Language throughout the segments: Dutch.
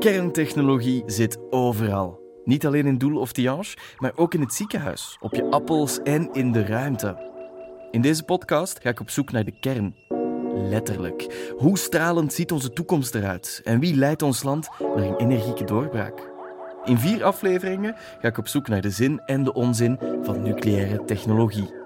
Kerntechnologie zit overal. Niet alleen in Doel of Tiange, maar ook in het ziekenhuis, op je appels en in de ruimte. In deze podcast ga ik op zoek naar de kern. Letterlijk. Hoe stralend ziet onze toekomst eruit? En wie leidt ons land naar een energieke doorbraak? In vier afleveringen ga ik op zoek naar de zin en de onzin van nucleaire technologie.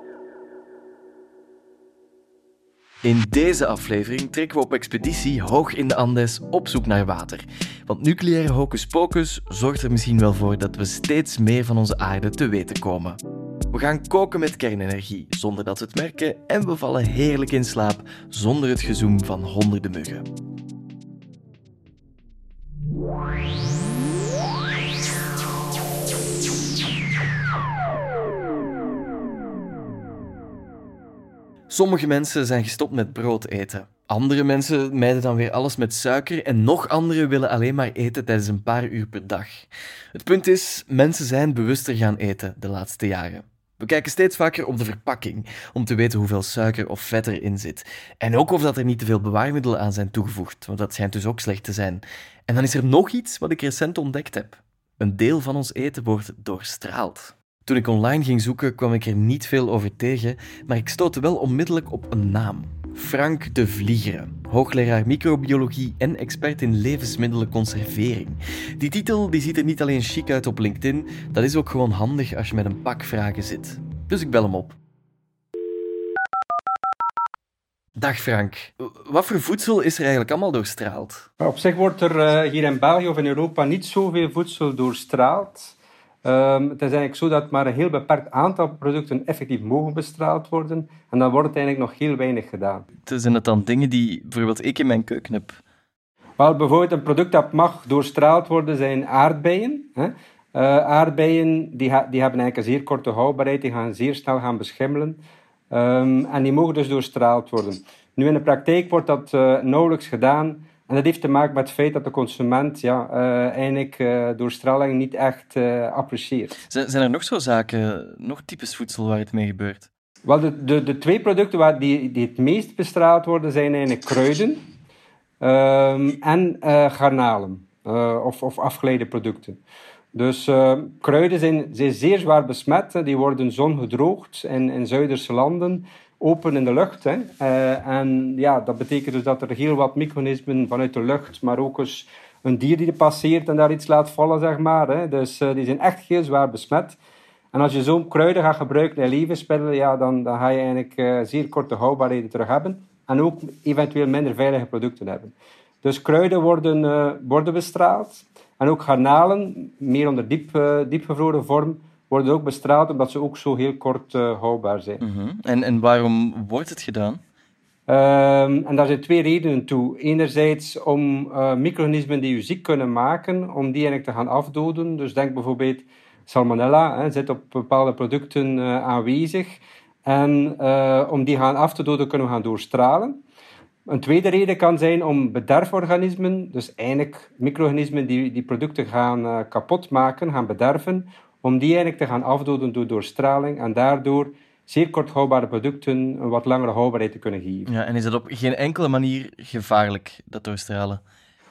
In deze aflevering trekken we op expeditie hoog in de Andes op zoek naar water. Want nucleaire hocus pocus zorgt er misschien wel voor dat we steeds meer van onze aarde te weten komen. We gaan koken met kernenergie zonder dat we het merken en we vallen heerlijk in slaap zonder het gezoem van honderden muggen. Sommige mensen zijn gestopt met brood eten. Andere mensen mijden dan weer alles met suiker en nog anderen willen alleen maar eten tijdens een paar uur per dag. Het punt is, mensen zijn bewuster gaan eten de laatste jaren. We kijken steeds vaker op de verpakking om te weten hoeveel suiker of vet erin zit. En ook of dat er niet te veel bewaarmiddelen aan zijn toegevoegd, want dat schijnt dus ook slecht te zijn. En dan is er nog iets wat ik recent ontdekt heb. Een deel van ons eten wordt doorstraald. Toen ik online ging zoeken, kwam ik er niet veel over tegen, maar ik stootte wel onmiddellijk op een naam. Frank de Vliegeren, hoogleraar microbiologie en expert in levensmiddelenconservering. Die titel die ziet er niet alleen chic uit op LinkedIn, dat is ook gewoon handig als je met een pak vragen zit. Dus ik bel hem op. Dag Frank. Wat voor voedsel is er eigenlijk allemaal doorstraald? Op zich wordt er eh, hier in België of in Europa niet zoveel voedsel doorstraald. Um, het is eigenlijk zo dat maar een heel beperkt aantal producten effectief mogen bestraald worden. En dan wordt het eigenlijk nog heel weinig gedaan. Zijn het dan dingen die bijvoorbeeld ik in mijn keuken heb? Wel, bijvoorbeeld een product dat mag doorstraald worden zijn aardbeien. Hè. Uh, aardbeien die, ha die hebben eigenlijk een zeer korte houdbaarheid, die gaan zeer snel gaan beschimmelen. Um, en die mogen dus doorstraald worden. Nu in de praktijk wordt dat uh, nauwelijks gedaan. En dat heeft te maken met het feit dat de consument ja, uh, eigenlijk uh, door straling niet echt uh, apprecieert. Zijn, zijn er nog zo zaken, nog types voedsel waar het mee gebeurt? Wel, de, de, de twee producten waar die, die het meest bestraald worden zijn eigenlijk kruiden um, en garnalen of, of afgeleide producten. Dus kruiden zijn, zijn zeer zwaar besmet. Die worden zongedroogd in, in Zuiderse landen open in de lucht. Hè. Uh, en ja, dat betekent dus dat er heel wat micronismen vanuit de lucht, maar ook eens een dier die er passeert en daar iets laat vallen, zeg maar. Hè. Dus uh, die zijn echt heel zwaar besmet. En als je zo'n kruiden gaat gebruiken in levensmiddelen, ja, dan, dan ga je eigenlijk uh, zeer korte houdbaarheden terug hebben. En ook eventueel minder veilige producten hebben. Dus kruiden worden, worden bestraald. En ook garnalen, meer onder diep, diepgevroren vorm, worden ook bestraald omdat ze ook zo heel kort uh, houdbaar zijn. Mm -hmm. en, en waarom wordt het gedaan? Um, en daar zijn twee redenen toe. Enerzijds om uh, micro-organismen die u ziek kunnen maken, om die eigenlijk te gaan afdoden. Dus denk bijvoorbeeld salmonella, hè, zit op bepaalde producten uh, aanwezig. En om die gaan af te doden kunnen we gaan doorstralen. Een tweede reden kan zijn om bederforganismen, dus eigenlijk micro-organismen die die producten gaan kapot maken, gaan bederven, om die eigenlijk te gaan afdoden door doorstraling en daardoor zeer kort houdbare producten een wat langere houdbaarheid te kunnen geven. Ja, en is dat op geen enkele manier gevaarlijk, dat doorstralen?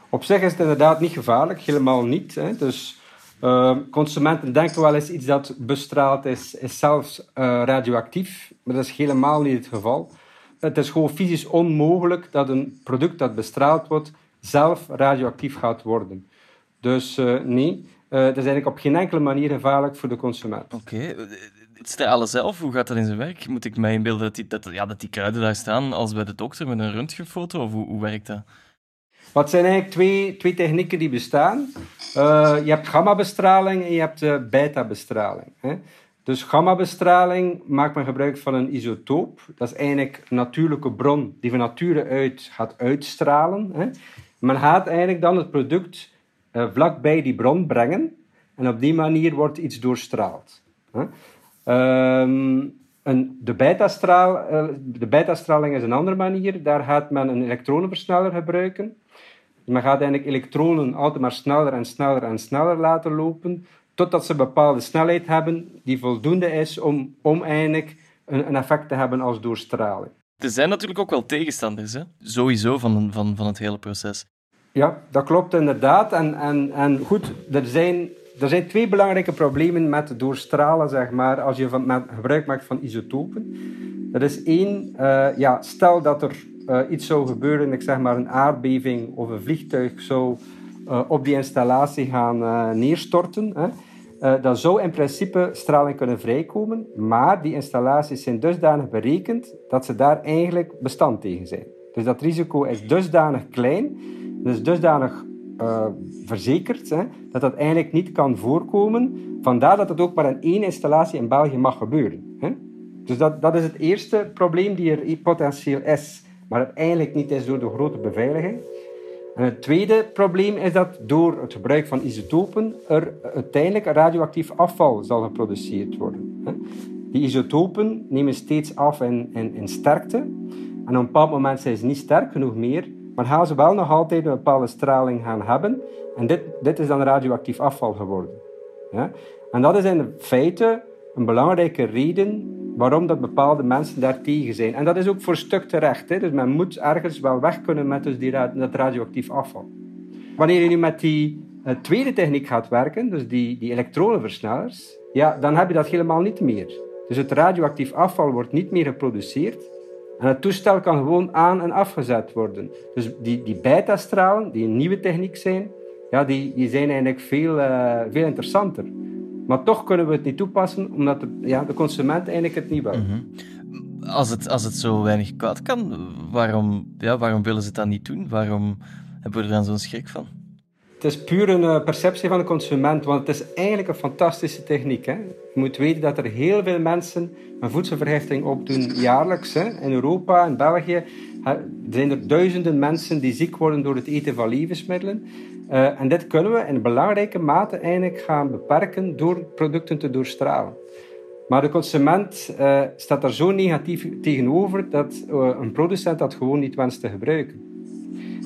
Op zich is het inderdaad niet gevaarlijk, helemaal niet. Hè. Dus uh, consumenten denken wel eens iets dat bestraald is, is zelfs uh, radioactief, maar dat is helemaal niet het geval. Het is gewoon fysisch onmogelijk dat een product dat bestraald wordt zelf radioactief gaat worden. Dus uh, nee, dat is eigenlijk op geen enkele manier gevaarlijk voor de consument. Oké. Okay. Het stralen zelf, hoe gaat dat in zijn werk? Moet ik mij inbeelden dat die, dat, ja, dat die kruiden daar staan als bij de dokter met een röntgenfoto? Of hoe, hoe werkt dat? Wat zijn eigenlijk twee, twee technieken die bestaan? Uh, je hebt gamma-bestraling en je hebt uh, beta-bestraling. Dus gamma-bestraling maakt men gebruik van een isotoop. Dat is eigenlijk een natuurlijke bron die van nature uit gaat uitstralen. Hè. Men gaat eigenlijk dan het product uh, vlakbij die bron brengen. En op die manier wordt iets doorstraald. Een, de, beta-straal, uh, de beta-straling is een andere manier. Daar gaat men een elektronenversneller gebruiken. Men gaat eigenlijk elektronen altijd maar sneller en sneller en sneller laten lopen, totdat ze een bepaalde snelheid hebben die voldoende is om, om eigenlijk een, een effect te hebben als doorstraling. Er zijn natuurlijk ook wel tegenstanders, hè? sowieso van, van, van het hele proces. Ja, dat klopt inderdaad. En, en, en goed, er zijn, er zijn twee belangrijke problemen met doorstralen, zeg maar, als je van, gebruik maakt van isotopen. Dat is één, uh, ja, stel dat er uh, iets zou gebeuren, ik zeg maar een aardbeving of een vliegtuig zou uh, op die installatie gaan neerstorten. Hè. dan zou in principe straling kunnen vrijkomen, maar die installaties zijn dusdanig berekend dat ze daar eigenlijk bestand tegen zijn. Dus dat risico is dusdanig klein, dus dusdanig uh, verzekerd, hè, dat dat eigenlijk niet kan voorkomen. Vandaar dat het ook maar in één installatie in België mag gebeuren. Hè. Dus dat, dat is het eerste probleem die er potentieel is, maar het eigenlijk niet is door de grote beveiliging. En het tweede probleem is dat door het gebruik van isotopen er uiteindelijk radioactief afval zal geproduceerd worden. Die isotopen nemen steeds af in, in, in sterkte. En op een bepaald moment zijn ze niet sterk genoeg meer, maar gaan ze wel nog altijd een bepaalde straling gaan hebben. En dit, dit is dan radioactief afval geworden. Ja? En dat is in feite een belangrijke reden waarom dat bepaalde mensen daar tegen zijn. En dat is ook voor stuk terecht. Hè? Dus men moet ergens wel weg kunnen met dus die, dat radioactief afval. Wanneer je nu met die uh, tweede techniek gaat werken, dus die, die elektronenversnellers, ja, dan heb je dat helemaal niet meer. Dus het radioactief afval wordt niet meer geproduceerd, en het toestel kan gewoon aan- en afgezet worden. Dus die, die beta-stralen, die een nieuwe techniek zijn, ja, die, die zijn eigenlijk veel, uh, veel interessanter. Maar toch kunnen we het niet toepassen, omdat de, ja, de consument eigenlijk het niet wil. -hmm. als, het, als het zo weinig kwaad kan, waarom, ja, waarom willen ze dan niet doen? Waarom hebben we er dan zo'n schrik van? Het is puur een eh, perceptie van de consument, want het is eigenlijk een fantastische techniek. Hè? Je moet weten dat er heel veel mensen een voedselvergiftiging opdoen jaarlijks. Hè? In Europa en België zijn er duizenden mensen die ziek worden door het eten van levensmiddelen. Uh, en dit kunnen we in belangrijke mate eigenlijk gaan beperken door producten te doorstralen. Maar de consument uh, staat daar zo negatief tegenover dat een producent dat gewoon niet wenst te gebruiken.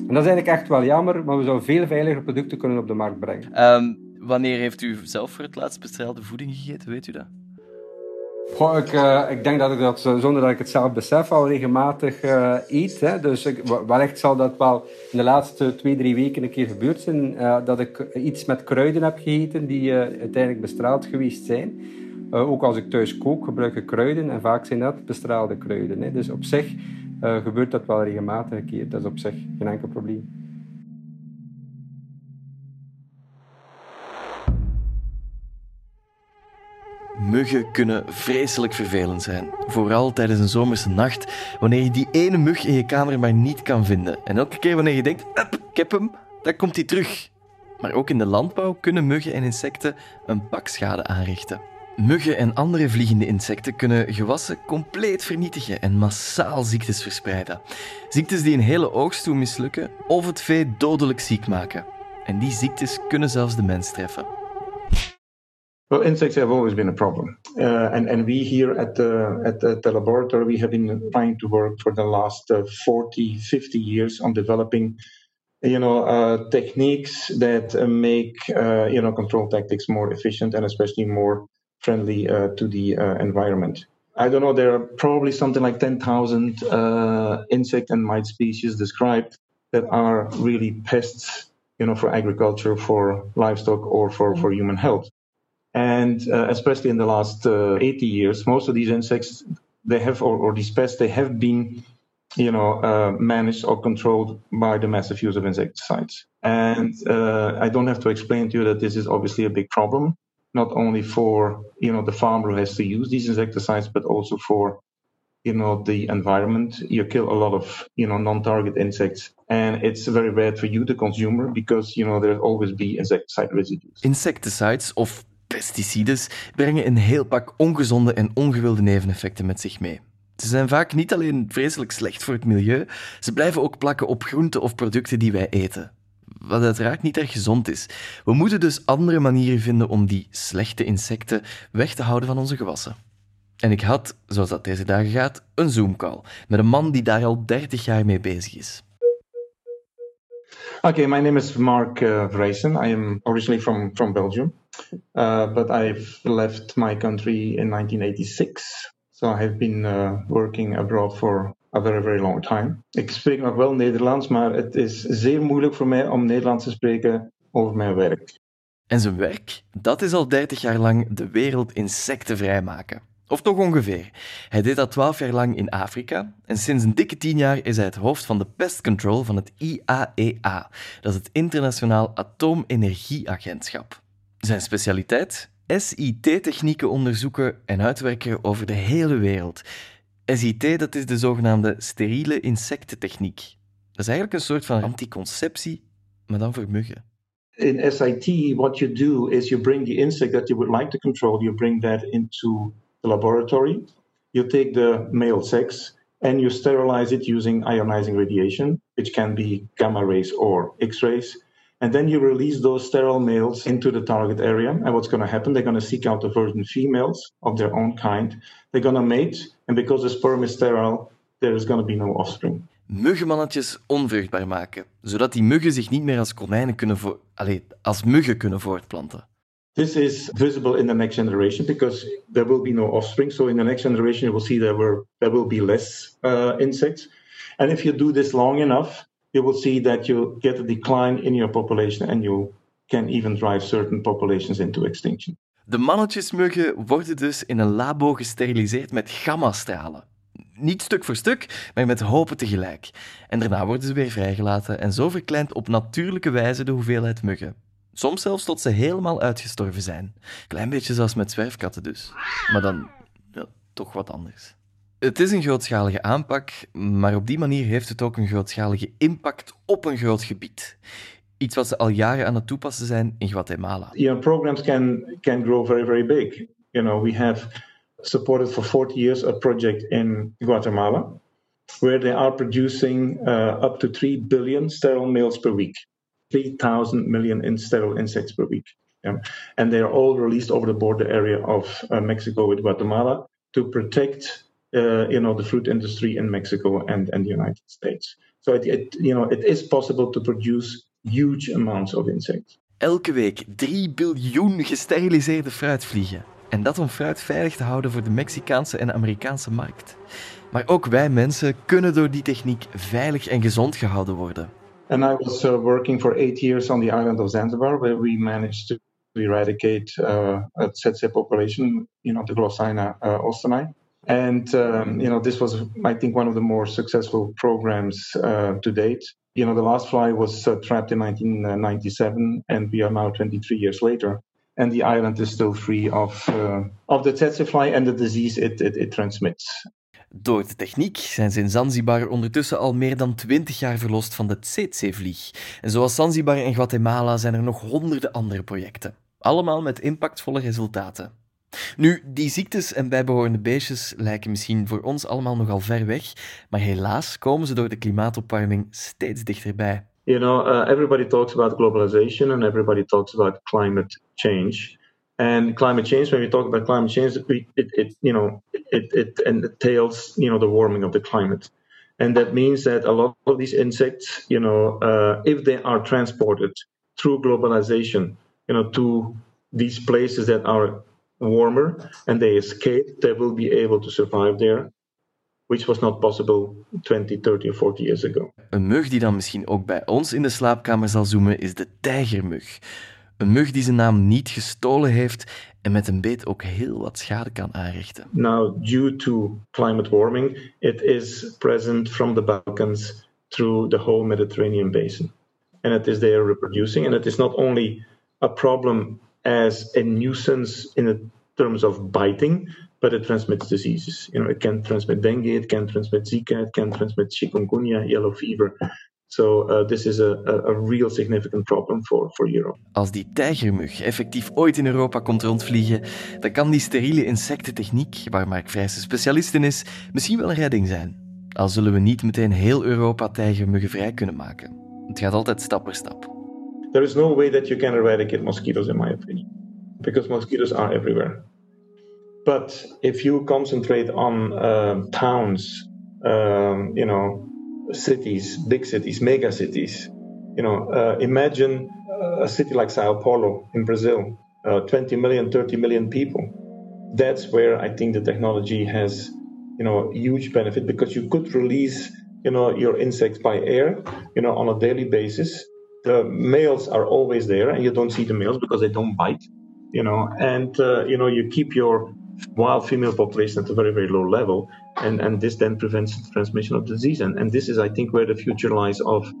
En dat is eigenlijk echt wel jammer, maar we zouden veel veiliger producten kunnen op de markt brengen. Um, wanneer heeft u zelf voor het laatst bestraalde voeding gegeten, weet u dat? Goh, ik, uh, ik, denk dat ik dat, zonder dat ik het zelf besef, al regelmatig uh, eet. Hè. Dus ik, wellicht zal dat wel in de laatste twee, drie weken een keer gebeurd zijn. Uh, dat ik iets met kruiden heb gegeten die uiteindelijk bestraald geweest zijn. ook als ik thuis kook, gebruik ik kruiden. En vaak zijn dat bestraalde kruiden. Hè. Dus op zich uh, gebeurt dat wel regelmatig een keer. Dat is op zich geen enkel probleem. Muggen kunnen vreselijk vervelend zijn. Vooral tijdens een zomerse nacht, wanneer je die ene mug in je kamer maar niet kan vinden. En elke keer wanneer je denkt, ik heb hem, dan komt hij terug. Maar ook in de landbouw kunnen muggen en insecten een pak schade aanrichten. Muggen en andere vliegende insecten kunnen gewassen compleet vernietigen en massaal ziektes verspreiden. Ziektes die een hele oogst doen mislukken of het vee dodelijk ziek maken. En die ziektes kunnen zelfs de mens treffen. Well, insects have always been a problem, uh, and and we here at the at the, laboratory we have been trying to work for the last uh, 40, 50 years on developing, you know, uh, techniques that uh, make uh, you know control tactics more efficient and especially more friendly uh, to the uh, environment. I don't know, there are probably something like 10,000 uh, insect and mite species described that are really pests, you know, for agriculture, for livestock, or for, for human health. And uh, especially in the last uh, 80 years, most of these insects, they have, or, or these pests, they have been, you know, uh, managed or controlled by the massive use of insecticides. And I don't have to explain to you that this is obviously a big problem not only for you know the farmer who has to use these insecticides, but also for you know the environment. You kill a lot of you know non-target insects, and it's very bad for you, the consumer, because you know there'll always be insecticide residues. Insecticides of pesticides brengen een heel pak ongezonde en ongewilde neveneffecten met zich mee. Ze zijn vaak niet alleen vreselijk slecht voor het milieu, ze blijven ook plakken op groenten of producten die wij eten wat uiteraard niet erg gezond is. We moeten dus andere manieren vinden om die slechte insecten weg te houden van onze gewassen. En ik had, zoals dat deze dagen gaat, een Zoom-call met een man die daar al 30 jaar mee bezig is. Okay, my name is Mark uh. I am originally from, from Belgium, uh, but I've left my country in 1986. So I have been uh, working abroad for a very, very long time. Ik spreek nog wel Nederlands, maar het is zeer moeilijk voor mij om Nederlands te spreken over mijn werk. En zijn werk, dat is al 30 jaar lang de wereld insectenvrij maken. Of toch ongeveer. Hij deed dat 12 jaar lang in Afrika en sinds een dikke 10 jaar is hij het hoofd van de pest control van het IAEA. E dat is het Internationaal Atoomenergieagentschap. Zijn specialiteit? SIT-technieken onderzoeken en uitwerken over de hele wereld. SIT, dat is de zogenaamde steriele insectentechniek. Dat is eigenlijk een soort van anticonceptie, maar dan voor muggen. In SIT, what you do is you bring the insect that you would like to control, you bring that into the laboratory. You take the male sex and you sterilize it using ionizing radiation, which can be gamma rays or X rays. And then you release those sterile males into the target area. And what's going to happen? They're going to seek out the virgin females of their own kind. They're going to mate. And because the sperm is sterile, there is going to be no offspring. Muggenmannetjes onvruchtbaar maken, zodat die muggen zich niet meer als konijnen kunnen vo Allee, als muggen kunnen voortplanten. This is visible in the next generation because there will be no offspring. So in the next generation, you will see there were there will be less uh, insects. And if you do this long enough, you will see that you get a decline in your population and you can even drive certain populations into extinction. De mannetjesmuggen worden dus in een labo gesteriliseerd met gammastralen. Niet stuk voor stuk, maar met hopen tegelijk. En daarna worden ze weer vrijgelaten en zo verkleint op natuurlijke wijze de hoeveelheid muggen. Soms zelfs tot ze helemaal uitgestorven zijn. Klein beetje zoals met zwerfkatten dus. Maar dan toch wat anders. Het is een grootschalige aanpak, maar op die manier heeft het ook een grootschalige impact op een groot gebied. Iets wat ze al jaren aan het toepassen zijn in Guatemala. Your programs can can grow very very big. You know, we have supported for 40 years a project in Guatemala where they are producing uh, up to 3 billion sterile males per week. 3,000 million in sterile insects per week. Yeah. And they are all released over the border area of uh, Mexico with Guatemala to protect uh, you know, the fruit industry in Mexico and, and the United States. So it, it, you know, it is possible to produce huge amounts of insects. Elke week 3 biljoen gesteriliseerde fruitvliegen. En dat om fruit veilig te houden voor de Mexicaanse en Amerikaanse markt. Maar ook wij mensen kunnen door die techniek veilig en gezond gehouden worden. And I was uh, working for eight years on the island of Zanzibar, where we managed to eradicate uh, a tsetse population, you know, the Glossina uh. And um, you know, this was, I think, one of the more successful programs uh, to date. You know, the last fly was uh, trapped in 1997, and we are now 23 years later, and the island is still free of uh, of the tsetse fly and the disease it, it, it transmits. Door de techniek zijn ze in Zanzibar ondertussen al meer dan 20 jaar verlost van de tsetse-vlieg. En zoals Zanzibar en Guatemala zijn er nog honderden andere projecten. Allemaal met impactvolle resultaten. Nu, die ziektes en bijbehorende beestjes lijken misschien voor ons allemaal nogal ver weg, maar helaas komen ze door de klimaatopwarming steeds dichterbij. You know, uh, everybody talks about globalization and everybody talks about climate change. And climate change, when we talk about climate change, it, it, it you know, it, it entails, you know, the warming of the climate. And that means that a lot of these insects, you know, uh, if they are transported through globalization, you know, to these places that are warmer and they escape, they will be able to survive there. Which was not possible 20, 30 or 40 years ago. Een mug die dan misschien ook bij ons in de slaapkamer zal zoomen is de tijgermug. Een mug die zijn naam niet gestolen heeft en met een beet ook heel wat schade kan aanrichten. Now, due to climate warming, it is present from the Balkans through the whole Mediterranean basin. And it is there reproducing. And it is not only a problem as a nuisance in terms of biting, but it transmits diseases. You know, it can transmit dengue, it can transmit Zika, it can transmit chikungunya, yellow fever. So uh, this is a, a, real significant problem for, for Europe. Als die tijgermug effectief ooit in Europa komt rondvliegen, dan kan die steriele insectentechniek, waar Mark Vrijsen specialist in is, misschien wel een redding zijn. Al zullen we niet meteen heel Europa tijgermuggen vrij kunnen maken. Het gaat altijd stap per stap. There is no way that you can eradicate mosquitoes, in my opinion, because mosquitoes are everywhere. But if you concentrate on uh, towns, um, you know, cities, big cities, mega cities. You know, uh, imagine a city like Sao Paulo in Brazil, uh, 20 million, 30 million people. That's where I think the technology has you know, huge benefit because you could release, you know, your insects by air, you know, on a daily basis. The males are always there, and you don't see the males because they don't bite, you know, and uh, you know, you keep your wild female population at a very, very low level, and and this then prevents the transmission of disease, and and this is, I think, where the future lies of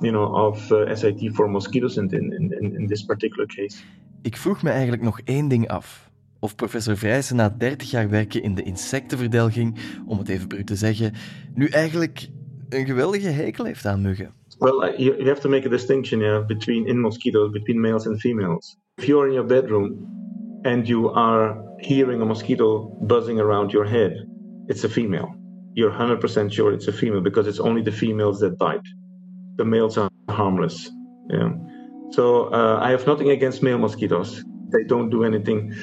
you know, of uh, SIT for mosquitoes in, in, in, in this particular case. Ik vroeg me eigenlijk nog één ding af. Of professor Vrijsen na 30 jaar werken in de insectenverdelging, om het even bruut te zeggen, nu eigenlijk een geweldige hekel heeft aan muggen. Well, you, you have to make a distinction yeah, between in mosquitoes, between males and females. If you're in your bedroom and you are hearing a mosquito buzzing around your head, it's a female. You're 100% sure it's a female because it's only the females that bite. The males are harmless. Yeah. So uh, I have nothing against male mosquitoes. They don't do anything.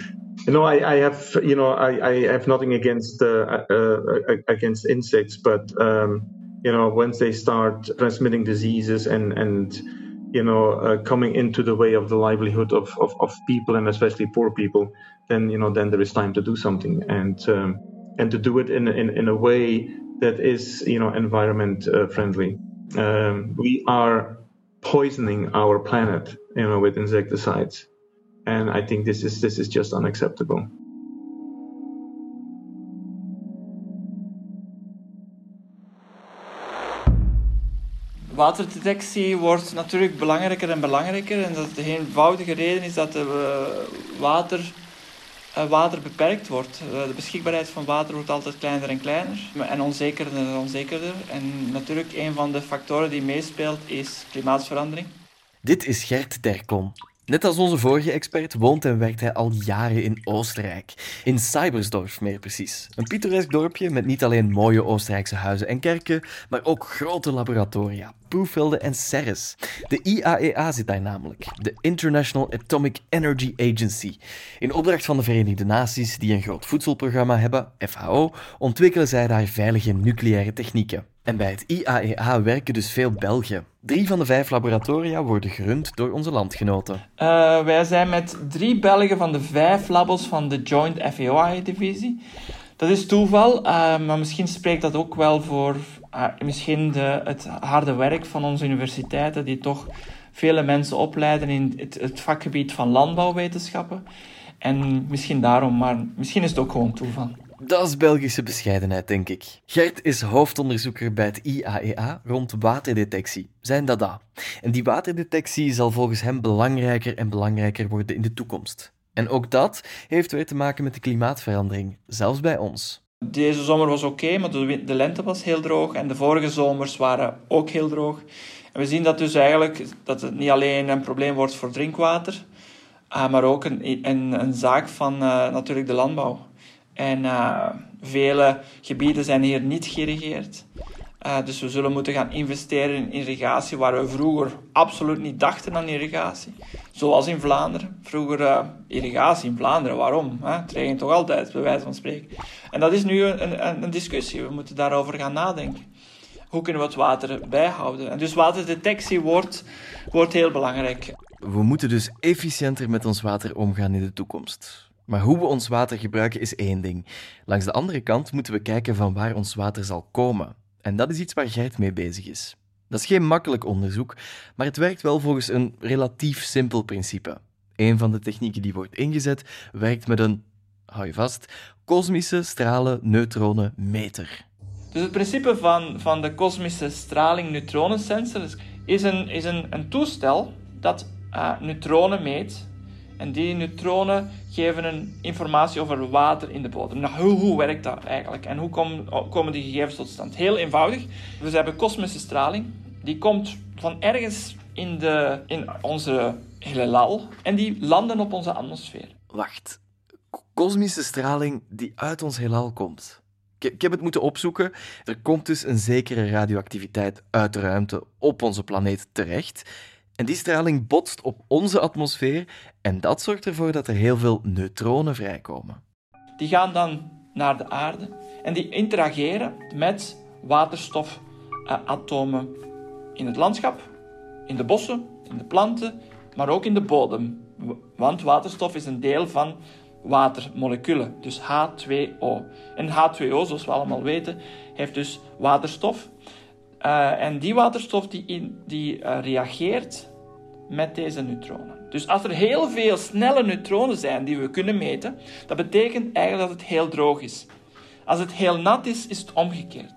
No, I, I have you know I, I have nothing against uh, uh, uh against insects, but um, you know once they start transmitting diseases and and you know uh, coming into the way of the livelihood of, of, of people and especially poor people, then you know then there is time to do something and um, and to do it in in, in a way that is you know environment uh, friendly. Um, we are poisoning our planet, you know, with insecticides. And I think this is this is just unacceptable. Waterdetectie wordt natuurlijk belangrijker en belangrijker. En dat de eenvoudige reden is dat de water uh, water beperkt wordt. Uh, de beschikbaarheid van water wordt altijd kleiner en kleiner en onzekerder en onzekerder. En natuurlijk een van de factoren die meespeelt is klimaatsverandering. Dit is Gert Derklon. Net als onze vorige expert woont en werkt hij al jaren in Oostenrijk. In Cybersdorf meer precies. Een pittoresk dorpje met niet alleen mooie Oostenrijkse huizen en kerken, maar ook grote laboratoria, proefvelden en serres. De IAEA zit daar namelijk, de International Atomic Energy Agency. In opdracht van de Verenigde Naties, die een groot voedselprogramma hebben, FAO, ontwikkelen zij daar veilige nucleaire technieken. En bij het IAEA werken dus veel Belgen. Drie van de vijf laboratoria worden gerund door onze landgenoten. Uh, wij zijn met drie Belgen van de vijf labos van de Joint FAO-divisie. Dat is toeval, uh, maar misschien spreekt dat ook wel voor uh, misschien de, het harde werk van onze universiteiten, die toch vele mensen opleiden in het, het vakgebied van landbouwwetenschappen. En misschien daarom, maar misschien is het ook gewoon toeval. Dat is Belgische bescheidenheid, denk ik. Gert is hoofdonderzoeker bij het IAEA rond waterdetectie, zijn dada. En die waterdetectie zal volgens hem belangrijker en belangrijker worden in de toekomst. En ook dat heeft weer te maken met de klimaatverandering, zelfs bij ons. Deze zomer was oké, maar de lente was heel droog en de vorige zomers waren ook heel droog. En we zien dat dus eigenlijk dat het niet alleen een probleem wordt voor drinkwater, ah, maar ook een, een, een zaak van uh, natuurlijk de landbouw. En uh, vele gebieden zijn hier niet geïrrigeerd. Uh, dus we zullen moeten gaan investeren in irrigatie waar we vroeger absoluut niet dachten aan irrigatie. Zoals in Vlaanderen. Vroeger uh, irrigatie in Vlaanderen, waarom? Hè? Het regent toch altijd, bij wijze van spreken. En dat is nu een, een, een discussie. We moeten daarover gaan nadenken. Hoe kunnen we het water bijhouden? En dus waterdetectie wordt, wordt heel belangrijk. We moeten dus efficiënter met ons water omgaan in de toekomst. Maar hoe we ons water gebruiken is één ding. Langs de andere kant moeten we kijken van waar ons water zal komen. En dat is iets waar Gert mee bezig is. Dat is geen makkelijk onderzoek, maar het werkt wel volgens een relatief simpel principe. Een van de technieken die wordt ingezet werkt met een, hou je vast, kosmische stralen neutronen meter. Dus het principe van, van de kosmische straling neutronensensor is een, is een, een toestel dat uh, neutronen meet en die neutronen geven een informatie over water in de bodem. Nou, hoe, werkt dat eigenlijk? En hoe kom, komen die gegevens tot stand? Heel eenvoudig. We hebben kosmische straling. Die komt van ergens in, de, in onze heelal. En die landen op onze atmosfeer. Wacht. Kosmische straling die uit ons heelal komt. Ik heb het moeten opzoeken. Er komt dus een zekere radioactiviteit uit de ruimte op onze planeet terecht. En die straling botst op onze atmosfeer en dat zorgt ervoor dat er heel veel neutronen vrijkomen. Die gaan dan naar de aarde en die interageren met waterstofatomen in het landschap, in de bossen, in de planten, maar ook in de bodem. Want waterstof is een deel van watermoleculen, dus H2O. En H2O, zoals we allemaal weten, heeft dus waterstof. Uh, en die waterstof die, in, die uh, reageert met deze neutronen. Dus als er heel veel snelle neutronen zijn die we kunnen meten, dat betekent eigenlijk dat het heel droog is. Als het heel nat is, is het omgekeerd.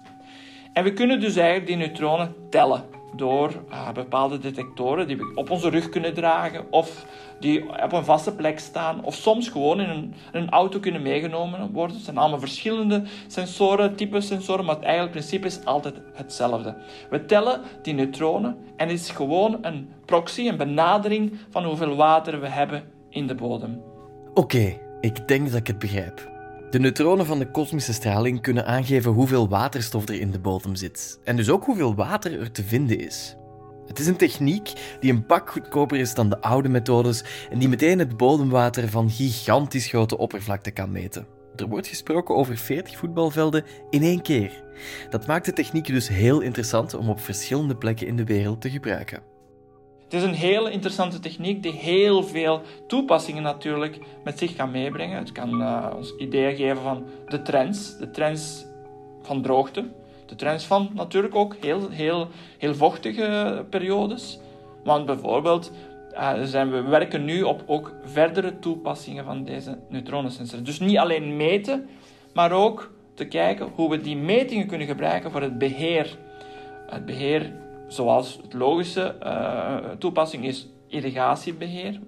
En we kunnen dus eigenlijk die neutronen tellen door uh, bepaalde detectoren die we op onze rug kunnen dragen of die op een vaste plek staan of soms gewoon in een, een auto kunnen meegenomen worden. Het zijn allemaal verschillende sensoren, type sensoren, maar het eigenlijk principe is altijd hetzelfde. We tellen die neutronen en het is gewoon een proxy, een benadering van hoeveel water we hebben in de bodem. Oké, ik denk dat ik het begrijp. De neutronen van de kosmische straling kunnen aangeven hoeveel waterstof er in de bodem zit en dus ook hoeveel water er te vinden is. Het is een techniek die een pak goedkoper is dan de oude methodes en die meteen het bodemwater van gigantisch grote oppervlakte kan meten. Er wordt gesproken over 40 voetbalvelden in één keer. Dat maakt de techniek dus heel interessant om op verschillende plekken in de wereld te gebruiken. Het is een hele interessante techniek die heel veel toepassingen natuurlijk met zich kan meebrengen. Het kan uh, ons ideeën geven van de trends, de trends van droogte, de trends van natuurlijk ook heel, heel, heel vochtige periodes. Want bijvoorbeeld uh, zijn we werken nu op ook verdere toepassingen van deze neutronensensor. Dus niet alleen meten, maar ook te kijken hoe we die metingen kunnen gebruiken voor het beheer. Het beheer zoals het logische uh, toepassing is irrigatiebeheer,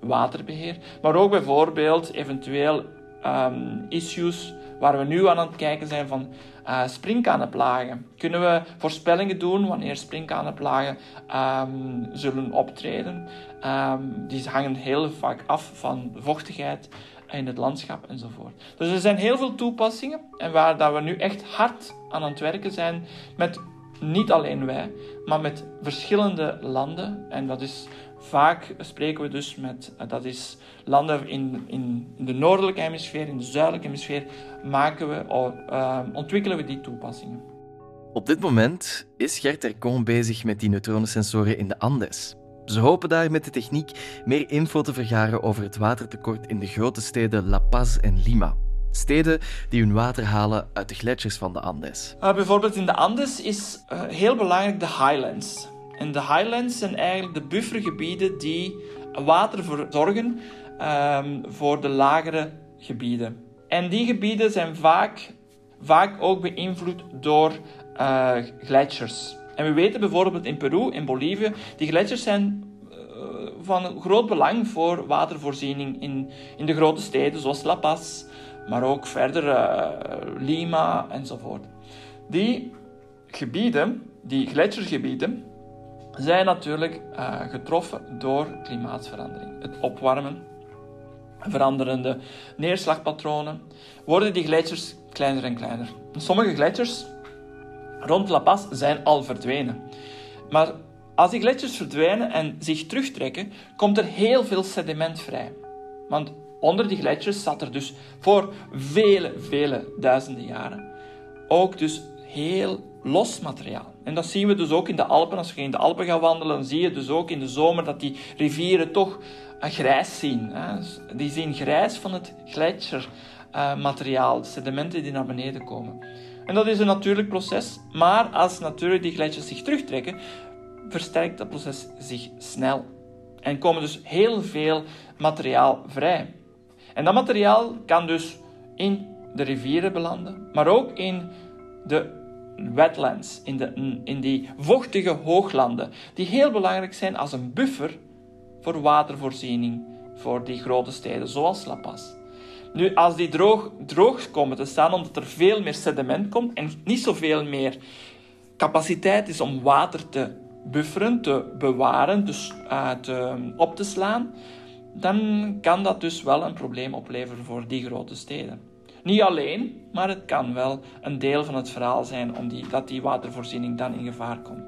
waterbeheer, maar ook bijvoorbeeld eventueel um, issues waar we nu aan het kijken zijn van uh, springkanenplagen. Kunnen we voorspellingen doen wanneer springkanenplagen um, zullen optreden? Um, die hangen heel vaak af van vochtigheid in het landschap enzovoort. Dus er zijn heel veel toepassingen en waar dat we nu echt hard aan het werken zijn met niet alleen wij, maar met verschillende landen. En dat is vaak spreken we dus met, eh, dat is landen in, in, de noordelijke hemisfeer, in de zuidelijke hemisfeer, maken we, uh, ontwikkelen we die toepassingen. Op dit moment is Gert Ercon bezig met die neutronensensoren in de Andes. Ze hopen daar met de techniek meer info te vergaren over het watertekort in de grote steden La Paz en Lima. Steden die hun water halen uit de gletsjers van de Andes. Uh, bijvoorbeeld in de Andes is uh, heel belangrijk de highlands. De highlands zijn eigenlijk de buffergebieden die water verzorgen um, voor de lagere gebieden. En die gebieden zijn vaak, vaak ook beïnvloed door uh, gletsjers. En we weten bijvoorbeeld in Peru, in Bolivie, die gletsjers zijn van groot belang voor watervoorziening in, in de grote steden zoals La Paz, maar ook verder uh, Lima enzovoort. Die gebieden, die gletsjergebieden, zijn natuurlijk uh, getroffen door klimaatverandering. Het opwarmen, veranderende neerslagpatronen, worden die gletsjers kleiner en kleiner. Sommige gletsjers rond La Paz zijn al verdwenen. Maar als die gletsjers verdwijnen en zich terugtrekken, komt er heel veel sediment vrij. Want onder die gletsjers zat er dus voor vele, vele duizenden jaren ook dus heel los materiaal. En dat zien we dus ook in de Alpen. Als je in de Alpen gaat wandelen, zie je dus ook in de zomer dat die rivieren toch grijs zien. Die zien grijs van het gletsjermateriaal, de sedimenten die naar beneden komen. En dat is een natuurlijk proces, maar als natuurlijk die gletsjers zich terugtrekken, versterkt dat proces zich snel. En komen dus heel veel materiaal vrij. En dat materiaal kan dus in de rivieren belanden, maar ook in de wetlands, in, de, in die vochtige hooglanden, die heel belangrijk zijn als een buffer voor watervoorziening voor die grote steden zoals La Paz. Nu, als die droog, droog komen te staan, omdat er veel meer sediment komt en niet zoveel meer capaciteit is om water te bufferen, te bewaren, dus uh, te, op te slaan, dan kan dat dus wel een probleem opleveren voor die grote steden. Niet alleen, maar het kan wel een deel van het verhaal zijn om die, dat die watervoorziening dan in gevaar komt.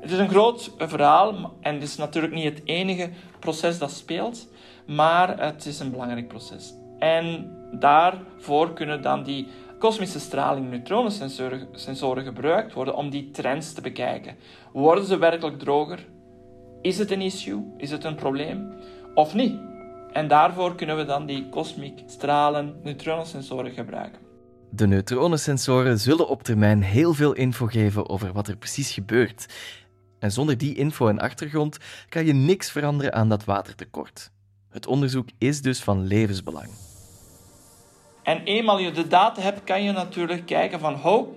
Het is een groot verhaal en het is natuurlijk niet het enige proces dat speelt, maar het is een belangrijk proces. En daarvoor kunnen dan die kosmische straling neutronensensoren gebruikt worden om die trends te bekijken. Worden ze werkelijk droger? Is het een issue? Is het een probleem? Of niet? En daarvoor kunnen we dan die kosmiek stralen neutronensensoren gebruiken. De neutronensensoren zullen op termijn heel veel info geven over wat er precies gebeurt. En zonder die info en achtergrond kan je niks veranderen aan dat watertekort. Het onderzoek is dus van levensbelang. En eenmaal je de data hebt, kan je natuurlijk kijken van, ho,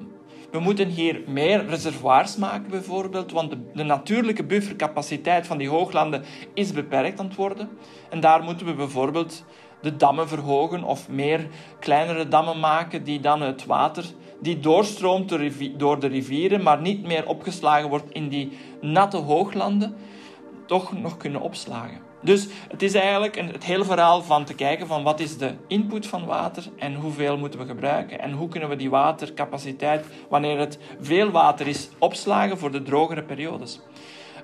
we moeten hier meer reservoirs maken bijvoorbeeld, want de, natuurlijke buffercapaciteit van die hooglanden is beperkt aan het worden. En daar moeten we bijvoorbeeld de dammen verhogen of meer kleinere dammen maken die dan het water die doorstroomt door de rivieren, maar niet meer opgeslagen wordt in die natte hooglanden, toch nog kunnen opslagen. Dus het is eigenlijk het hele verhaal van te kijken van wat is de input van water en hoeveel moeten we gebruiken en hoe kunnen we die watercapaciteit, wanneer het veel water is, opslagen voor de drogere periodes.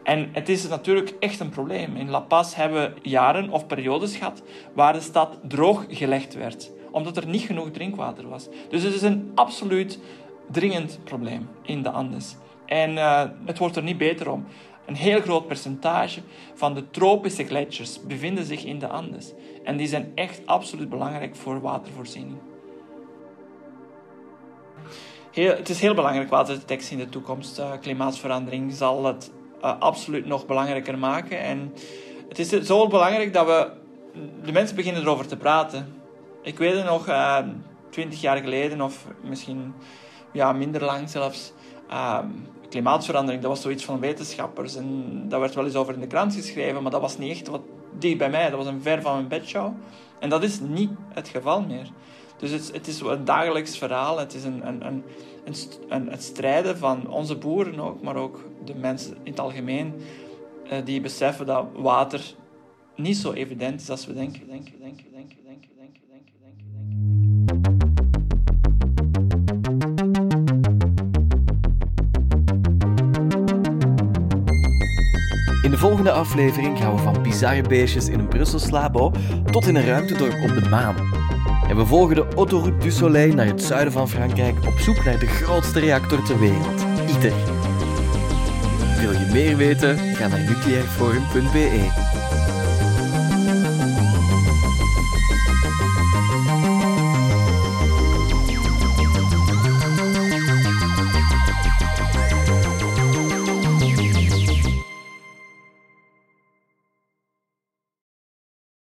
En het is natuurlijk echt een probleem. In La Paz hebben we jaren of periodes gehad waar de stad droog gelegd werd, omdat er niet genoeg drinkwater was. Dus het is een absoluut dringend probleem in de Andes. En uh, het wordt er niet beter om. Een heel groot percentage van de tropische gletsjers bevinden zich in de Andes. En die zijn echt absoluut belangrijk voor watervoorziening. Het is heel belangrijk waterdetectie in de toekomst. Uh, klimaatverandering zal het uh, absoluut nog belangrijker maken. En het is zo belangrijk dat we de mensen beginnen erover te praten. Ik weet het nog, uh, twintig jaar geleden of misschien ja, minder lang zelfs. Klimaatverandering, dat was zoiets van wetenschappers. En dat werd wel eens over in de krant geschreven, maar dat was niet echt wat dicht bij mij. Dat was een ver van mijn bedshow. En dat is niet het geval meer. Dus het, het is een dagelijks verhaal. Het is een, een, een, een, het strijden van onze boeren ook, maar ook de mensen in het algemeen, uh, die beseffen dat water niet zo evident is als we denken, denken, denken, denken, denken, de volgende aflevering gaan we van bizarre beestjes in een Brussels labo tot in een ruimtedorp op de maan. En we volgen de Autoroute du Soleil naar het zuiden van Frankrijk op zoek naar de grootste reactor ter wereld, ITER. Wil je meer weten? Ga naar nucleairforum.be.